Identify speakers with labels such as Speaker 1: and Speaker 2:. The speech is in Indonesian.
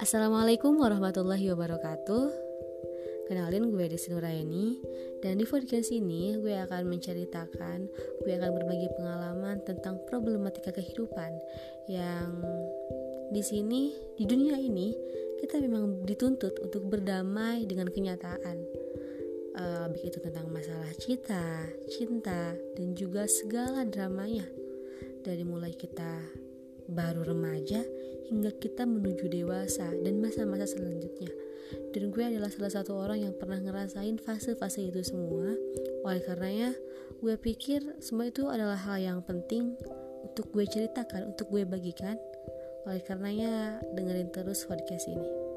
Speaker 1: Assalamualaikum warahmatullahi wabarakatuh. Kenalin gue Desi Nurayani Dan di podcast ini gue akan menceritakan Gue akan berbagi pengalaman tentang problematika kehidupan Yang di sini, di dunia ini Kita memang dituntut untuk berdamai dengan kenyataan. Uh, Baik itu tentang masalah cita, cinta, dan juga segala dramanya. Dari mulai kita baru remaja hingga kita menuju dewasa dan masa-masa selanjutnya. Dan gue adalah salah satu orang yang pernah ngerasain fase-fase itu semua. Oleh karenanya, gue pikir semua itu adalah hal yang penting untuk gue ceritakan, untuk gue bagikan. Oleh karenanya, dengerin terus podcast ini.